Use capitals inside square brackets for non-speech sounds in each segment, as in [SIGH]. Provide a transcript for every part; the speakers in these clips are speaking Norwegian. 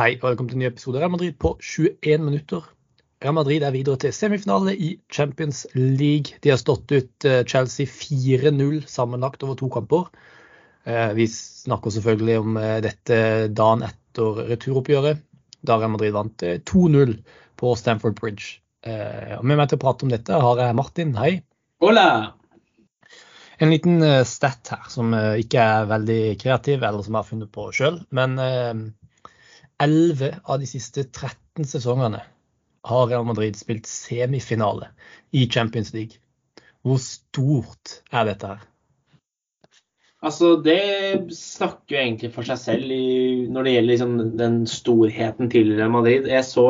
Hei og velkommen til en ny episode av Real Madrid på 21 minutter. Real Madrid er videre til semifinale i Champions League. De har stått ut eh, Chelsea 4-0 sammenlagt over to kamper. Eh, vi snakker selvfølgelig om eh, dette dagen etter returoppgjøret, da Real Madrid vant 2-0 på Stamford Bridge. Og med meg til å prate om dette har jeg Martin. Hei. Hola! En liten stat her som ikke er veldig kreativ, eller som jeg har funnet på sjøl. Men 11 av de siste 13 sesongene har Real Madrid spilt semifinale i Champions League. Hvor stort er dette her? Altså, Det snakker jo egentlig for seg selv i, når det gjelder liksom den storheten til Real Madrid. Jeg så,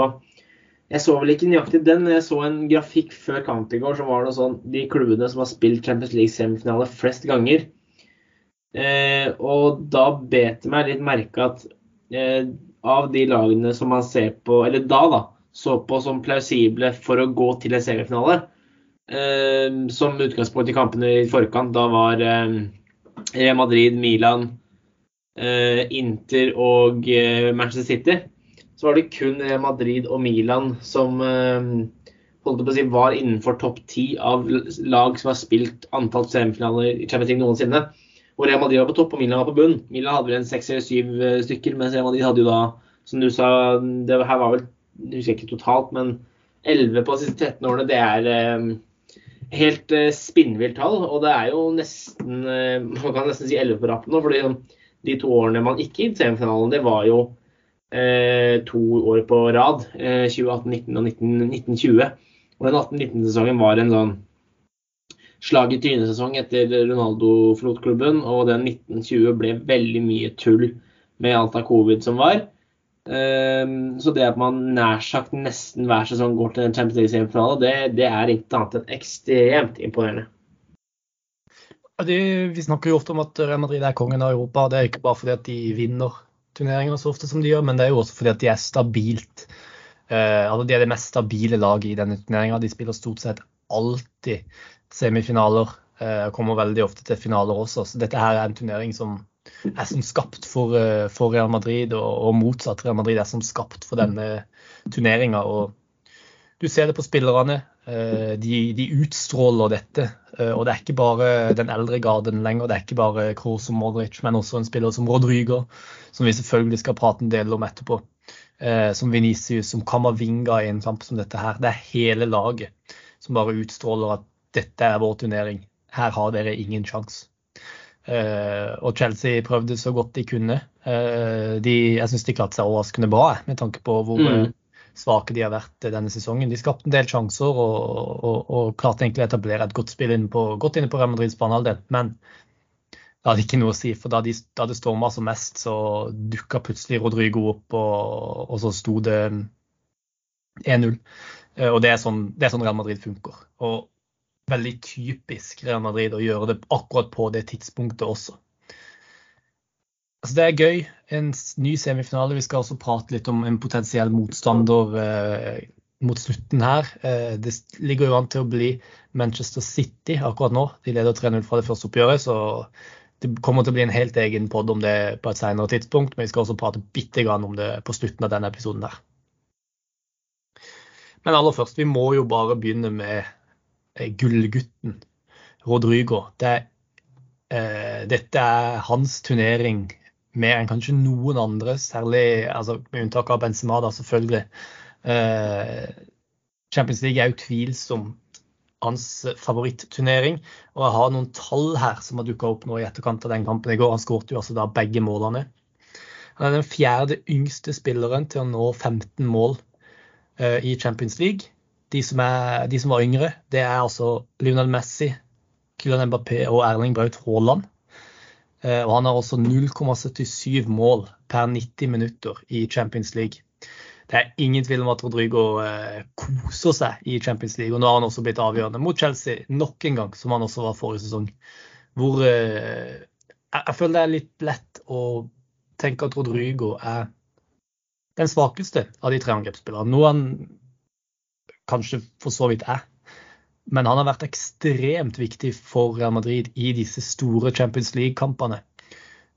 jeg så vel ikke nøyaktig den, jeg så en grafikk før kamp i går. Så var det sånn de klubbene som har spilt Champions League-semifinale flest ganger. Eh, og da bet det meg litt merke at eh, av de lagene som man ser på, eller da, da, så på som plausible for å gå til en semifinale, eh, som utgangspunkt i kampene i forkant, da var eh, Real Madrid, Milan, eh, Inter og eh, Manchester City, så var det kun Real Madrid og Milan som eh, holdt på å si, var innenfor topp ti av lag som har spilt antall semifinaler i Champions League noensinne hvor Real Madrid var på topp og Milan var på bunn. Milan hadde vel en seks eller syv eh, stykker, mens Real Madrid hadde jo da, som du sa, det her var vel jeg husker ikke totalt, men 11 på de siste 13 årene, det er eh, helt eh, spinnvilt tall. Og det er jo nesten eh, Man kan nesten si 11 på rappen nå, fordi de to årene man ikke gikk til semifinalen, det var jo eh, to år på rad. 2018-19 og 1920. Og den 18-19-sesongen var en sånn slag i trynet-sesong etter Ronaldo forlot klubben, og den 1920 ble veldig mye tull med alt av covid som var. Ehm, så det at man nær sagt nesten hver sesong går til en Champions League-semifinale, det, det, er ikke annet enn ekstremt imponerende. De, vi snakker jo ofte om at Real Madrid er kongen av Europa. Det er ikke bare fordi at de vinner turneringer så ofte som de gjør, men det er jo også fordi at de er stabilt. Uh, altså de er det mest stabile laget i denne turneringa. De spiller stort sett alltid semifinaler. Eh, kommer veldig ofte til finaler også. Så dette her er en turnering som er som skapt for, eh, for Real Madrid, og, og, motsatt. Real Madrid er som skapt for denne turneringa. Du ser det på spillerne. Eh, de, de, utstråler dette. Og det er ikke bare den eldre garden lenger. Det er ikke bare Kroos og Modric, men også en spiller som Rodrygo, som vi selvfølgelig skal prate en del om etterpå. Som Venicius, som Kamavinga i en kamp som dette her. Det er hele laget som bare utstråler at dette er vår turnering. Her har dere ingen sjanse. Uh, og Chelsea prøvde så godt de kunne. Uh, de, jeg syns de klarte seg overraskende bra, med tanke på hvor mm. svake de har vært denne sesongen. De skapte en del sjanser og, og, og klarte egentlig å etablere et godt spill inne på, godt inne på Real Madrids banehalvdel. Men det hadde ikke noe å si, for da, de, da det storma som mest, så dukka plutselig Rodrigo opp, og, og så sto det 1-0. Uh, og det er, sånn, det er sånn Real Madrid funker. Og veldig typisk Real Madrid å gjøre det akkurat på det tidspunktet også. Altså det er gøy. En ny semifinale. Vi skal også prate litt om en potensiell motstander eh, mot slutten her. Eh, det ligger jo an til å bli Manchester City akkurat nå. De leder 3-0 fra det første oppgjøret, så det kommer til å bli en helt egen pod om det på et senere tidspunkt. Men vi skal også prate bitte grann om det på slutten av denne episoden her. Men aller først, vi må jo bare begynne med Eh, gullgutten Rodrygo. Det, eh, dette er hans turnering mer enn kanskje noen andre, særlig altså, med unntak av Benzema, da, selvfølgelig. Eh, Champions League er utvilsomt hans favoritturnering. Og jeg har noen tall her som har dukka opp nå i etterkant av den kampen i går. Han skåret jo altså da begge målene. Han er den fjerde yngste spilleren til å nå 15 mål i Champions League. De som, er, de som var yngre, det er altså Lionel Messi, Kylian Mbappé og Erling Braut Haaland. Eh, og han har også 0,77 mål per 90 minutter i Champions League. Det er ingen tvil om at Rodrigo eh, koser seg i Champions League. Og nå har han også blitt avgjørende mot Chelsea nok en gang, som han også var forrige sesong. Hvor eh, jeg føler det er litt lett å tenke at Rodrigo er den svakeste av de tre angrepsspillerne. Noe han kanskje for så vidt er. Men han har vært ekstremt viktig for Real Madrid i disse store Champions League-kampene.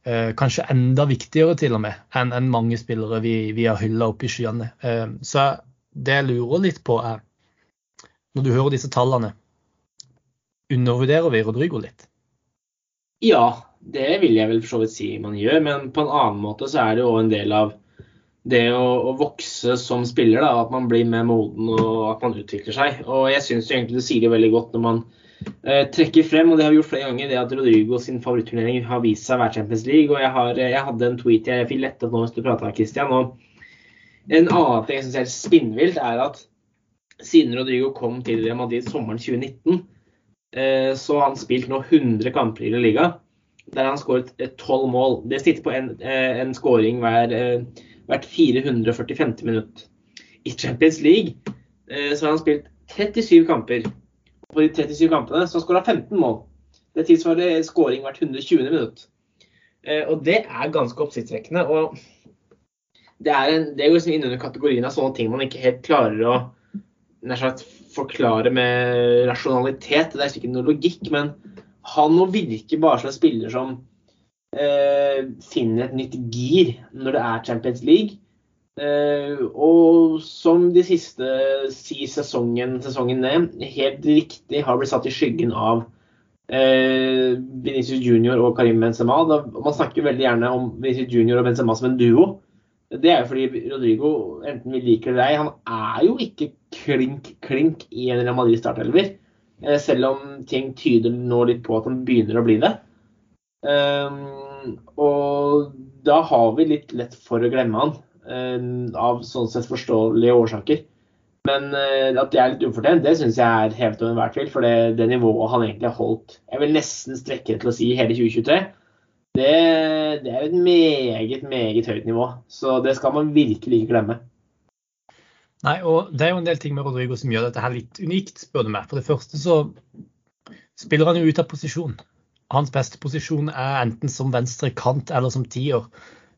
Eh, kanskje enda viktigere til og med enn en mange spillere vi, vi har hylla opp i skyene. Eh, så det jeg lurer litt på, er når du hører disse tallene, undervurderer vi Rodrigo litt? Ja, det vil jeg vel for så vidt si man gjør. Men på en annen måte så er det jo en del av det å, å vokse som spiller. Da, at man blir mer moden og at man utvikler seg. Og jeg syns egentlig det sier det veldig godt når man Eh, trekker frem, og det har vi gjort flere ganger, det at Rodrigo sin favoritturnering har vist seg å være Champions League. og Jeg, har, jeg hadde en tweet jeg fikk lettet nå mens du prata, Christian. og En annen ting jeg syns er spinnvilt, er at siden Rodrigo kom til Real Madrid sommeren 2019, eh, så har han spilt nå 100 kamper i La Liga, der han skåret 12 mål. Det sitter på en, eh, en scoring hver, hvert 445. minutt. I Champions League så har han spilt 37 kamper Og på de 37 kampene, så har han skåra 15 mål. Det tilsvarer skåring hvert 120. minutt. Eh, og det er ganske oppsiktsvekkende. Og det er, en, det er jo liksom innunder kategorien av sånne ting man ikke helt klarer å sagt, forklare med rasjonalitet. Det er ikke noe logikk, men han nå virke bare som en spiller som eh, finner et nytt gir når det er Champions League. Uh, og som de siste si sesongen, sesongen ned, helt riktig har blitt satt i skyggen av uh, Vinicius Junior og Karim Benzema. Man snakker veldig gjerne om Vinicius Junior og Benzema som en duo. Det er jo fordi Rodrigo, enten vi liker det eller ei, han er jo ikke klink-klink i en Real Madrid startelver. Uh, selv om ting tyder nå litt på at han begynner å bli det. Og da har vi litt lett for å glemme han. Eh, av sånn sett forståelige årsaker. Men eh, at det er litt ufortjent, det syns jeg er hevet over enhver tvil. For det, det, nivået han egentlig har holdt, jeg vil nesten strekke det til å si hele 2023, det, det, er et meget, meget høyt nivå. Så det skal man virkelig ikke glemme. Nei, og det er jo en del ting med Rodrigo som gjør dette her litt unikt, spør du meg. For det første så spiller han jo ut av posisjon. Hans beste posisjon er enten som venstre kant eller som tier.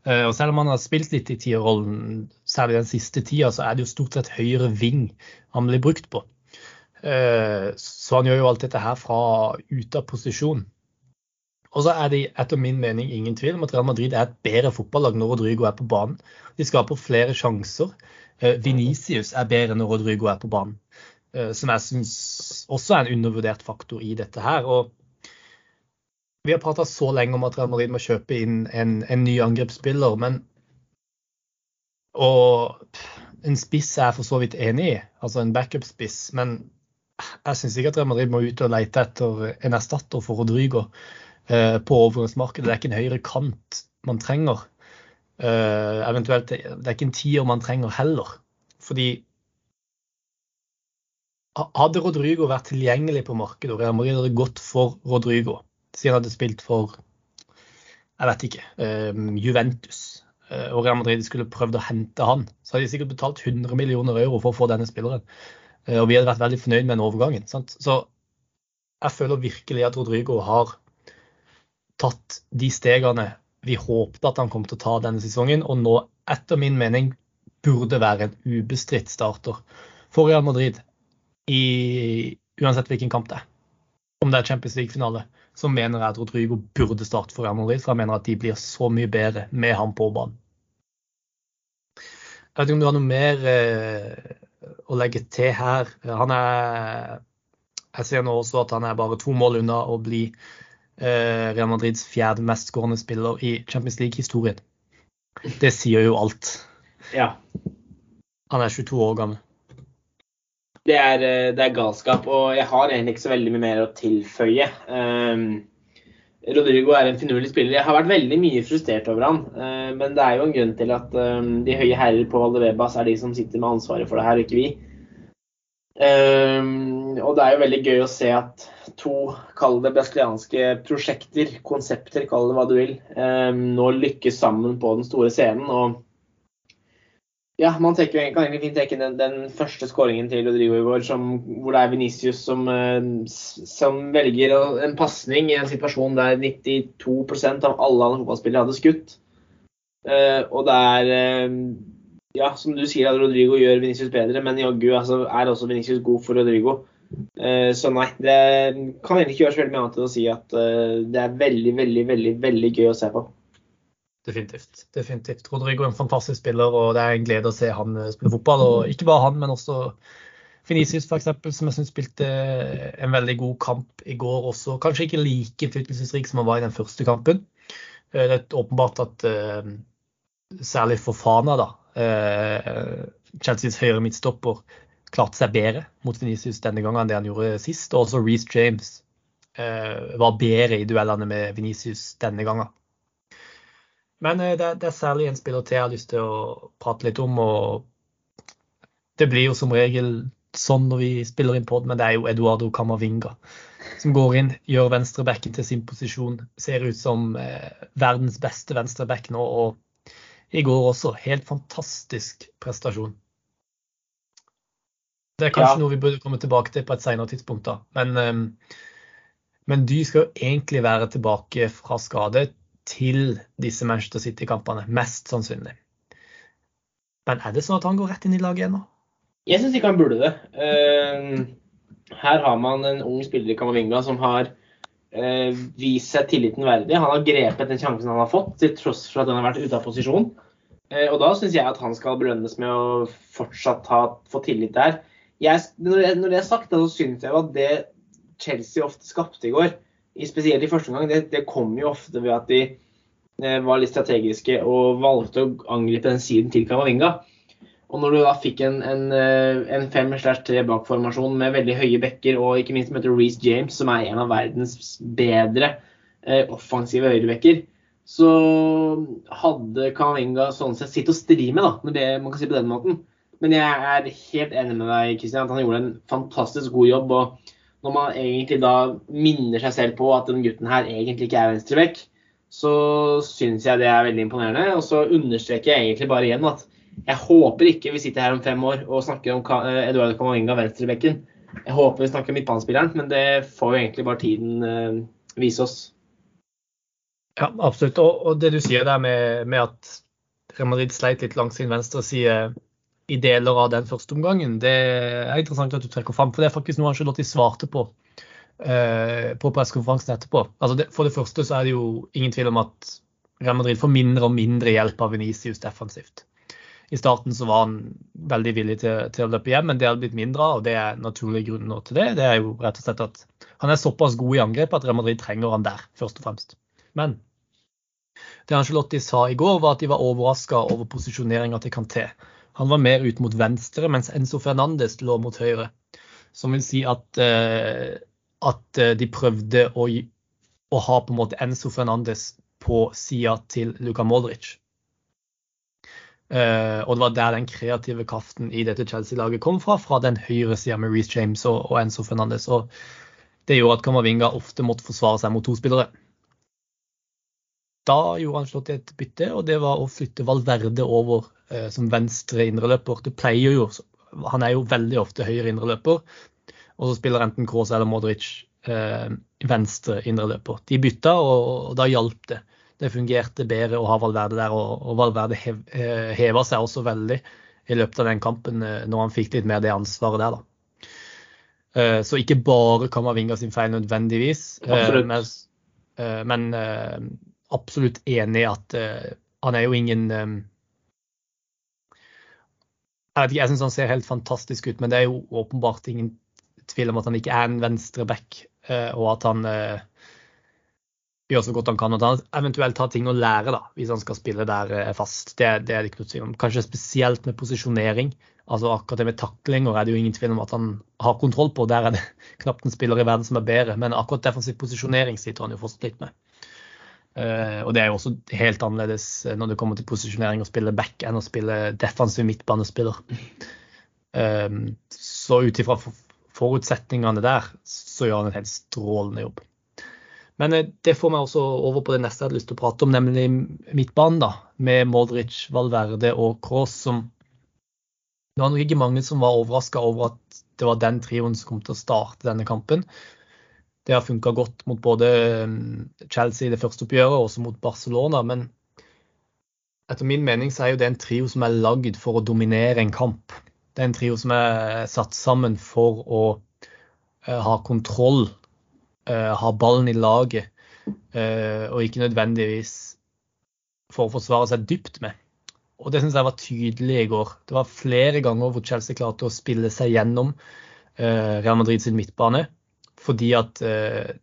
Eh, og selv om han har spilt litt i tierrollen, særlig den siste tida, så er det jo stort sett høyre ving han blir brukt på. Eh, så han gjør jo alt dette her fra ute av posisjon. Og så er det etter min mening ingen tvil om at Real Madrid er et bedre fotballag når Rodrigo er på banen. De skaper flere sjanser. Eh, Venicius er bedre når Rodrigo er på banen. Som jeg syns også er en undervurdert faktor i dette her. Og vi har prata så lenge om at Real Madrid må kjøpe inn en, en ny angrepsspiller, men Og en spiss er jeg for så vidt enig i, altså en backup-spiss. Men jeg syns ikke at Real Madrid må ut og lete etter en erstatter for Rodrigo eh, på overgangsmarkedet. Det er ikke en høyre kant man trenger. Eh, eventuelt, det er ikke en tier man trenger heller. Fordi hadde Rodrigo vært tilgjengelig på markedet, og Real Madrid hadde gått for Rodrigo, siden han hadde spilt for jeg vet ikke, um, Juventus uh, og Real Madrid skulle prøvd å hente han, så hadde de sikkert betalt 100 millioner euro for å få denne spilleren. Uh, og vi hadde vært veldig fornøyd med den overgangen. Sant? Så jeg føler virkelig at Rodrigo har tatt de stegene vi håpte at han kom til å ta denne sesongen, og nå, etter min mening, burde være en ubestridt starter for Real Madrid i uansett hvilken kamp det er. Det er Champions League-finale, så mener jeg at Rodrigo burde starte for Real Madrid. For jeg mener at de blir så mye bedre med ham på banen. Jeg vet ikke om du har noe mer eh, å legge til her. Han er Jeg ser nå også at han er bare to mål unna å bli eh, Real Madrids fjerde mestskårende spiller i Champions League-historien. Det sier jo alt. Ja. Han er 22 år gammel det er, eh, det er, galskap. Og jeg har egentlig ikke så veldig mye mer å tilføye. Um, Rodrigo er en finurlig spiller. Jeg har vært veldig mye frustrert over han. Uh, men det er jo en grunn til at um, de høye herrer på Valdebebas er de som sitter med ansvaret for det her, og ikke vi. Um, og det er jo veldig gøy å se at to, kall det brasilianske prosjekter, konsepter, kall det hva du vil, nå lykkes sammen på den store scenen. og ja, man tenker, kan egentlig fint tenke den, den første skåringen til Rodrigo i går, som, hvor det er Venicius som, eh, som velger en pasning i en situasjon der 92 av alle andre fotballspillere hadde skutt. Uh, og det er uh, Ja, som du sier, at Rodrigo gjør Venicius bedre, men jaggu altså, er også Venicius god for Rodrigo. Så nei, det kan egentlig ikke gjøres veldig mye annet enn å si at det er veldig, veldig, veldig, veldig gøy å se på. Definitivt. definitivt. Rodrigo er en fantastisk spiller, og det er en glede å se han spille fotball. Og ikke bare han, men også Finisius f.eks., som jeg syns spilte en veldig god kamp i går også. Kanskje ikke like innflytelsesrik som han var i den første kampen. Det er åpenbart at særlig for Fana, da, Chelseas høyre midtstopper, klarte seg bedre mot Venicius denne gangen enn det han gjorde sist. Og også Reece James eh, var bedre i duellene med Venicius denne gangen. Men eh, det, det, er særlig en spiller til jeg har lyst til å prate litt om. og Det blir jo som regel sånn når vi spiller inn pod, men det er jo Eduardo Camavinga som går inn, gjør venstrebacken til sin posisjon. Ser ut som eh, verdens beste venstreback nå. og i går også. Helt fantastisk prestasjon. Det er kanskje ja. noe vi burde komme tilbake til på et senere tidspunkt. da. Men, um, men Dy skal jo egentlig være tilbake fra skade til disse Manchester City-kampene. Mest sannsynlig. Men er det sånn at han går rett inn i laget nå? Jeg syns ikke han burde det. Uh, her har man en ung spiller i Kamavinga som har uh, vist seg tilliten verdig. Han har grepet den sjansen han har fått, til tross for at den har vært ute av posisjon. Uh, og da syns jeg at han skal belønnes med å fortsatt ha, få tillit der jeg, når, det er sagt, så syns jeg jo at det Chelsea ofte skapte i går, spesielt i første omgang, det, det kom jo ofte ved at de eh, var litt strategiske og valgte å angripe den siden til Kamavinga. Og når du da fikk en, en, eh, en 5-3 bak-formasjon med veldig høye bekker, og ikke minst møter Reece James, som er en av verdens bedre eh, offensive høyrebekker, så hadde Kamavinga sånn sett sitt å stri med, da, når det man kan si på den måten. Men jeg er helt enig med deg, Kristian, at han gjorde en fantastisk god jobb. og Når man egentlig da minner seg selv på at den gutten her egentlig ikke er venstrebekk, så syns jeg det er veldig imponerende. Og så understreker jeg egentlig bare igjen at jeg håper ikke vi sitter her om fem år og snakker om eh, Eduardo Camavinga, venstrebekken. Jeg håper vi snakker om midtbanespilleren, men det får jo egentlig bare tiden uh, vise oss. Ja, absolutt. Og, og det du sier der med, med at Real Madrid sleit litt langs sin venstre side i deler av den første omgangen. Det er interessant at du trekker fram, for det er faktisk noe Angelotti svarte på uh, på pressekonferansen etterpå. Altså det, for det første så er det jo ingen tvil om at Real Madrid får mindre og mindre hjelp av Venicius defensivt. I starten så var han veldig villig til, til å løpe hjem, men det har blitt mindre av, og det er naturlige grunner til det. Det er jo rett og slett at han er såpass god i angrep at Real Madrid trenger han der, først og fremst. Men det Angelotti sa i går, var at de var overraska over posisjoneringa til Kanté. Han var mer ut mot venstre, mens Enzo Fernandes lå mot høyre. Som vil si at, uh, at eh, de prøvde å, å, ha på en måte Enzo Fernandes på sida til Luka Modric. Uh, og det var der den kreative kraften i dette Chelsea-laget kom fra, fra den høyre sida med Reece James og, og, Enzo Fernandes. Og det gjorde at Kamavinga ofte måtte forsvare seg mot to spillere. Da gjorde han slått i et bytte, og det var å flytte Valverde over eh, som venstre indreløper. Det pleier jo Han er jo veldig ofte høyre indreløper, og så spiller enten Kroos eller Modric eh, venstre indreløper. De bytta, og, og da hjalp det. Det fungerte bedre å ha Valverde der, og, og Valverde hev, eh, heva seg også veldig i løpet av den kampen eh, når han fikk litt mer det ansvaret der, da. Eh, så ikke bare Kamavinga sin feil nødvendigvis, men, men absolutt enig i at han er jo ingen Jeg vet ikke, jeg syns han ser helt fantastisk ut, men det er jo åpenbart ingen tvil om at han ikke er en venstreback, uh, og at han uh, gjør så godt han kan. Og at han eventuelt har ting å lære da, hvis han skal spille der fast. Det, det, er det ikke noe tvil om. Kanskje spesielt med posisjonering. altså Akkurat det med taklinger er det jo ingen tvil om at han har kontroll på. Der er det [LAUGHS] knapt en spiller i verden som er bedre. Men akkurat defensiv posisjonering sitter han jo fortsatt litt med. Uh, og det er jo også helt annerledes eh, når det kommer til posisjonering å spille back enn å spille defensiv midtbanespiller. Um, så ut ifra forutsetningene der, så gjør han en helt strålende jobb. Men uh, det får meg også over på det neste jeg hadde lyst til å prate om, nemlig midtbanen. da, Med Modric, Valverde og Kroos. som Det var nok ikke mange som var overraska over at det var den trioen som kom til å starte denne kampen. Det har funka godt mot både um, Chelsea i det første oppgjøret og også mot Barcelona. Men etter min mening så er jo det en trio som er lagd for å dominere en kamp. Det er en trio som er satt sammen for å uh, ha kontroll, uh, ha ballen i laget, uh, og ikke nødvendigvis for å forsvare seg dypt med. Og det syns jeg var tydelig i går. Det var flere ganger hvor Chelsea klarte å spille seg gjennom eh, Real Madrid sin midtbane fordi at eh,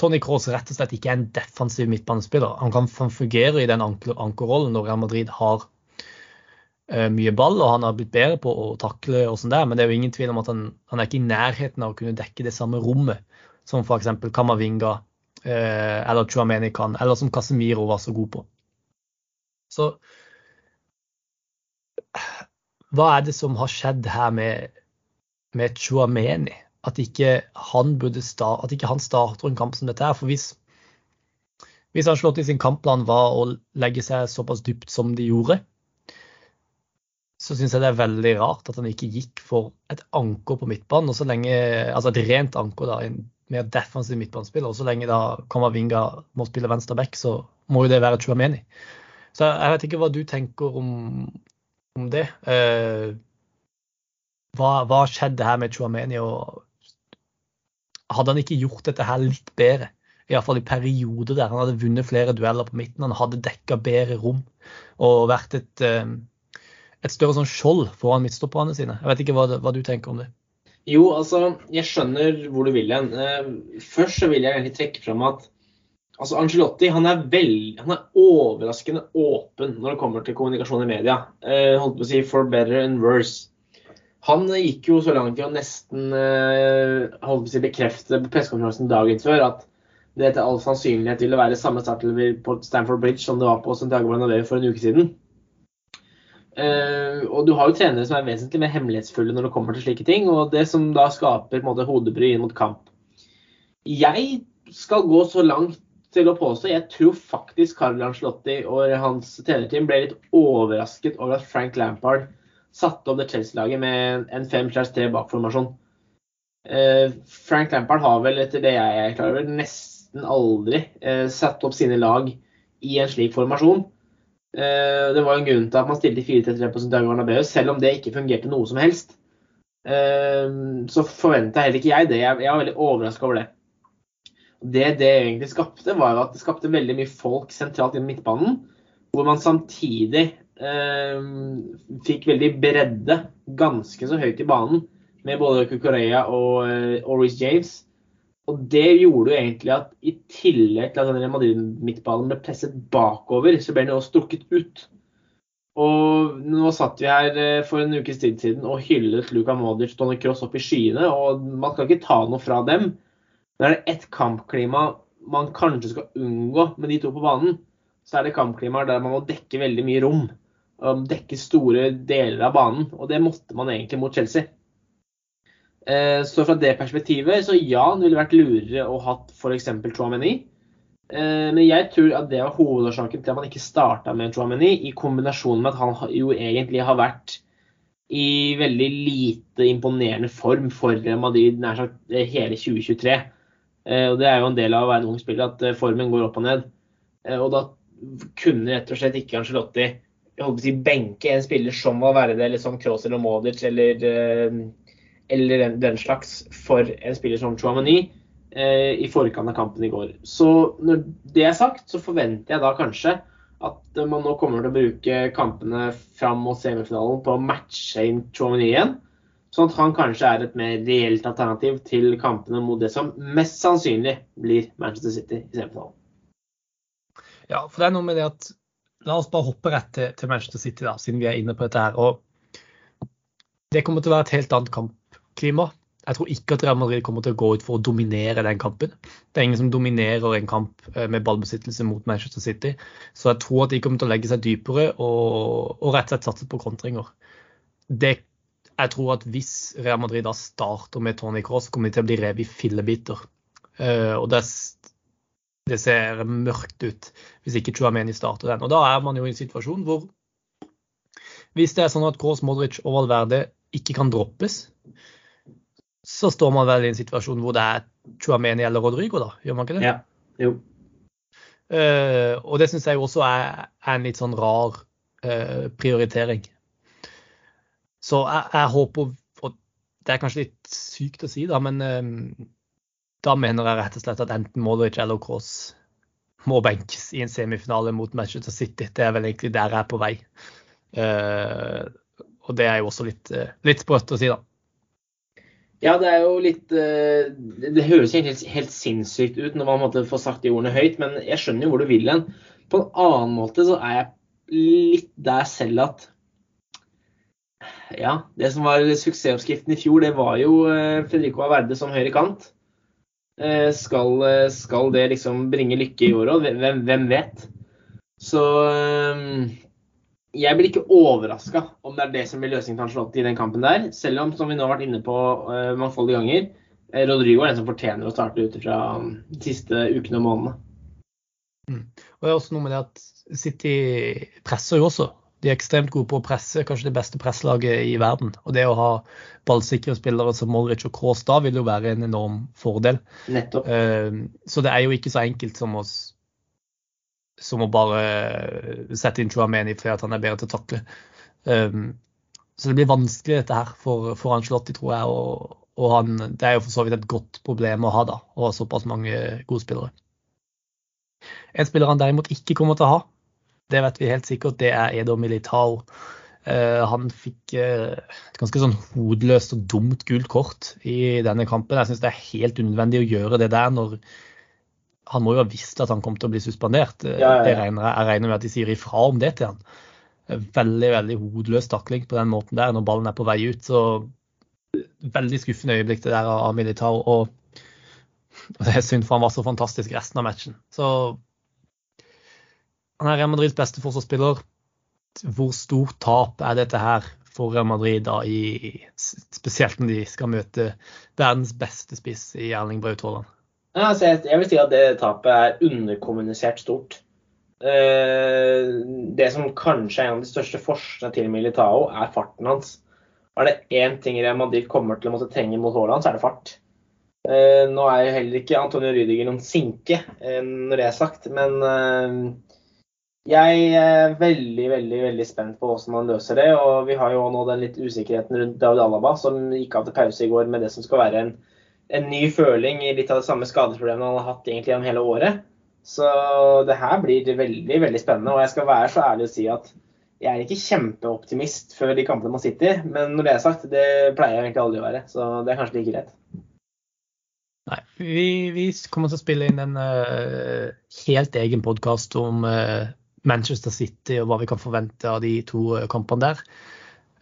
Tony Cross rett og slett ikke er en defensiv midtbanespiller. Han kan fungere i den ankerrollen når Real Madrid har eh, mye ball, og han har blitt bedre på å takle og sånn der, men det er jo ingen tvil om at han, han er ikke i nærheten av å kunne dekke det samme rommet som f.eks. Kamavinga eh, eller Chuameni kan, eller som Casemiro var så god på. Så hva er det som har skjedd her med, med Chuameni? At ikke han start, at ikke han starter en kamp som dette her. For hvis, hvis i sin kampplan var å legge seg såpass dypt som de gjorde, så syns jeg det er veldig rart at han ikke gikk for et anker på midtbanen. og så lenge, Altså et rent anker, da, en mer defensiv midtbanespiller. Og så lenge da Kamavinga må spille venstre back, så må jo det være Chuameni. Så jeg vet ikke hva du tenker om, om det. Eh, hva, hva skjedde her med Chuameni? og Hadde han ikke gjort dette her litt bedre? Iallfall i perioder der han hadde vunnet flere dueller på midten. Han hadde dekka bedre rom og vært et, eh, et større sånn skjold foran midtstopperne sine. Jeg vet ikke hva, hva, du tenker om det? Jo, altså, jeg skjønner hvor du vil hen. Eh, først så vil jeg egentlig trekke fram at Altså, Angelotti han er, veld, han er, overraskende åpen når det kommer til kommunikasjon i media. Eh, holdt på å si for better and worse. Han gikk jo så langt i å nesten eh, holdt på å si, bekrefte på pressekonferansen dagen før at det etter all sannsynlighet ville være samme startelver på Stamford Bridge som det var på Santiago Bernabeu for en uke siden. Uh, og du har jo trenere som er vesentlig mer hemmelighetsfulle når det kommer til slike ting, og det som da skaper hodebry inn mot kamp. Jeg skal gå så langt til å påstå. Jeg tror faktisk Carl Ancelotti og hans trenerteam ble litt overrasket over at Frank Lampard satte opp det Chelsea-laget med en 5-3 bakformasjon. Eh, Frank Lampard har vel, etter det jeg er klar over, nesten aldri eh, satt opp sine lag i en slik formasjon. Eh, det var en grunn til at man stilte 4-3-3 på Santiago Bernabeu, selv om det ikke fungerte noe som helst. Så forventa heller ikke jeg det. Jeg var veldig overraska over det. Det det egentlig skapte, var at det skapte veldig mye folk sentralt i midtbanen. Hvor man samtidig fikk veldig bredde ganske så høyt i banen med både Kukorea og, eh, og Reece James. Og det gjorde jo egentlig at i tillegg til at denne Madrid-midtbanen ble presset bakover, så ble den også strukket ut. Og nå satt vi her eh, for en ukes tid siden og hyllet Luka Modic og Tony Cross opp i skyene, og man skal ikke ta noe fra dem. Men er det ett kampklima man kanskje skal unngå med de to på banen, så er det kampklimaer der man må dekke veldig mye rom. Dekke store deler av banen. Og det måtte man egentlig mot Chelsea. Eh, så fra det perspektivet, så ja, det ville vært lurere å hatt f.eks. Chouameni. Eh, men jeg tror at det var hovedårsaken til at man ikke starta med Chouameni, i kombinasjon med at han jo egentlig har vært i veldig lite imponerende form for Madrid nær sagt hele 2023. Eh, og Det er jo en del av å være en ung spiller at eh, formen går opp og ned. Eh, og da kunne rett og slett ikke Angelotti si, benke en spiller som Valverde eller liksom Kroos eller Modic eller, eller den, den, slags, for en spiller som Chouamani i forkant av kampen i går. Så når det er sagt, så forventer jeg da kanskje at man nå kommer til å bruke kampene fram mot semifinalen på å matche inn Chouamani igjen. Sånn at han kanskje er et mer reelt alternativ til kampene mot det som mest sannsynlig blir Manchester City i semifinalen. Ja, for det er noe med det at La oss bare hoppe rett til, til Manchester City, da, siden vi er inne på dette her. Og det kommer til å være et helt annet kampklima. Jeg tror ikke at Real Madrid kommer til å gå ut for å dominere den kampen. Det er ingen som dominerer en kamp eh, med ballbesittelse mot Manchester City. Så jeg tror at de kommer til å legge seg dypere og, og rett og slett satse på kontringer. Det jeg tror at hvis Real Madrid da starter med Tony Cross, kommer de til å bli revet i fillebiter. Uh, og det, det, ser mørkt ut hvis ikke Chuameni starter den. Og da er man jo i en situasjon hvor hvis det er sånn at Cross, Modric og Valverde ikke kan droppes, så står man vel i en situasjon hvor det er Chuameni eller Rodrigo, da. Gjør man ikke det? Ja, jo. Uh, og det syns jeg også er, er, en litt sånn rar uh, prioritering. Så jeg, jeg, håper og Det er kanskje litt sykt å si, da, men um, da mener jeg rett og slett at enten Modric eller Cross må benkes i en semifinale mot Manchester City. Det er vel egentlig der jeg er på vei. Uh, og det er jo også litt, uh, litt sprøtt å si, da. Ja, det er jo litt uh, Det høres helt, helt sinnssykt ut når man måtte få sagt de ordene høyt, men jeg skjønner jo hvor du vil hen. På en annen måte så er jeg litt der selv at ja, det som var suksessoppskriften i fjor, det var jo Fredrico Averde som høyre kant. Eh, skal, eh, skal, det liksom bringe lykke i år òg? Hvem, hvem, vet? Så eh, jeg blir ikke overraska om det er det som blir løsningen til Angelotti i den kampen der. Selv om, som vi nå har vært inne på mangfoldige ganger, Rodrigo er den som fortjener å starte ut fra de siste ukene og månedene. Mm. Og det er også noe med det at City presser jo også de er ekstremt gode på å presse, kanskje det beste presslaget i verden. Og det å ha ballsikre spillere som Molric og Kroos da vil jo være en enorm fordel. Nettopp. Eh, så det er jo ikke så enkelt som å, som å bare sette inn Chuameni fordi han er bedre til å takle. Eh, så det blir vanskelig dette her for, for Angelotti, tror jeg. Og, og han, det er jo for så vidt et godt problem å ha, da, å ha såpass mange gode spillere. En spiller han derimot ikke kommer til å ha, det vet vi helt sikkert, det er Edo Militao. Uh, han fikk uh, et ganske sånn hodeløst og dumt gult kort i denne kampen. Jeg syns det er helt unødvendig å gjøre det der når han må jo ha visst at han kom til å bli suspendert. Ja, ja, ja, Det Regner, jeg regner med at de sier ifra om det til han. Veldig veldig hodeløs takling på den måten der når ballen er på vei ut. så Veldig skuffende øyeblikk det der av Militao. Og [LAUGHS] det er synd, for han var så fantastisk resten av matchen. Så han er Real Madrids beste forsvarsspiller. Hvor stort tap er dette her for Real Madrid, da, i, spesielt når de skal møte verdens beste spiss i Erling Braut Haaland? Altså jeg vil si at det tapet er underkommunisert stort. Eh, det som kanskje er en av de største forskjellene til Militao, er farten hans. Er det én ting Real Madrid kommer til å måtte trenge mot Haaland, så er det fart. Eh, nå er jo heller ikke Antonio Rydiger noen sinke, eh, når det er sagt, men jeg er veldig veldig, veldig spent på hvordan man løser det. og Vi har jo nå den litt usikkerheten rundt David Alaba, som gikk av til pause i går med det som skal være en, en ny føling i litt av det samme skadesproblemet han har hatt egentlig gjennom hele året. Så det her blir veldig veldig spennende. og Jeg skal være så ærlig å si at jeg er ikke kjempeoptimist før de kampene man sitter i. Men når det er sagt, det pleier jeg egentlig aldri å være. Så det er kanskje like greit. Nei, vi, vi, kommer til å spille inn en uh, helt egen podkast om uh, Manchester City og hva vi kan forvente av de to eh, kampene der.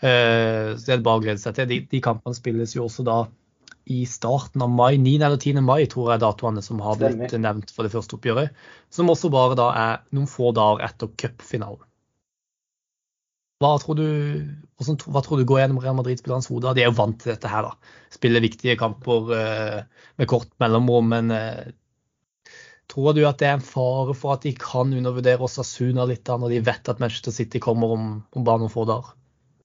Eh, så det er bare å glede seg til. De, de kampene spilles jo også da i starten av mai. 9. eller 10. mai tror jeg datoene som har blitt nevnt for det første oppgjøret. Som også bare da er noen få dager etter cupfinalen. Hva tror du, hva tror du går gjennom Real Madrid-spillernes hode? De er jo vant til dette her, da. Spiller viktige kamper uh, med kort mellomrom, men Tror du at det er en fare for at de kan undervurdere Osasuna litt da, når de vet at Manchester City kommer om, om bare noen få dager?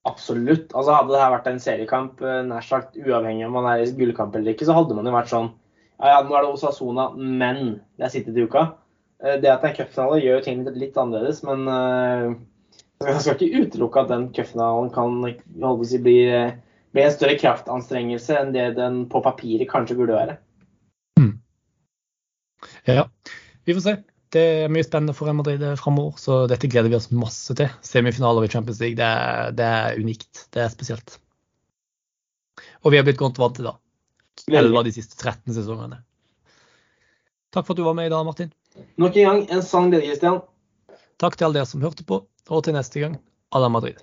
Absolutt. Altså Hadde det her vært en seriekamp, eh, nær sagt uavhengig om man er i gullkamp eller ikke, så hadde man jo vært sånn Ja, ja, nå er det Osasuna, men det er City til uka. Eh, det at det er cupfinale, gjør jo ting litt annerledes, men uh, jeg skal ikke utelukke at den cupfinalen kan si, bli, bli en større kraftanstrengelse enn det den på papiret kanskje burde være. Ja, vi får se. Det er mye spennende for Real Madrid framover, så dette gleder vi oss masse til. Semifinaler i Champions League, det er, det er unikt. Det er spesielt. Og vi har blitt godt vant til det. 11 av de siste 13 sesongene. Takk for at du var med i dag, Martin. Nok en gang en sann glede, Christian. Takk til alle dere som hørte på, og til neste gang, à la Madrid.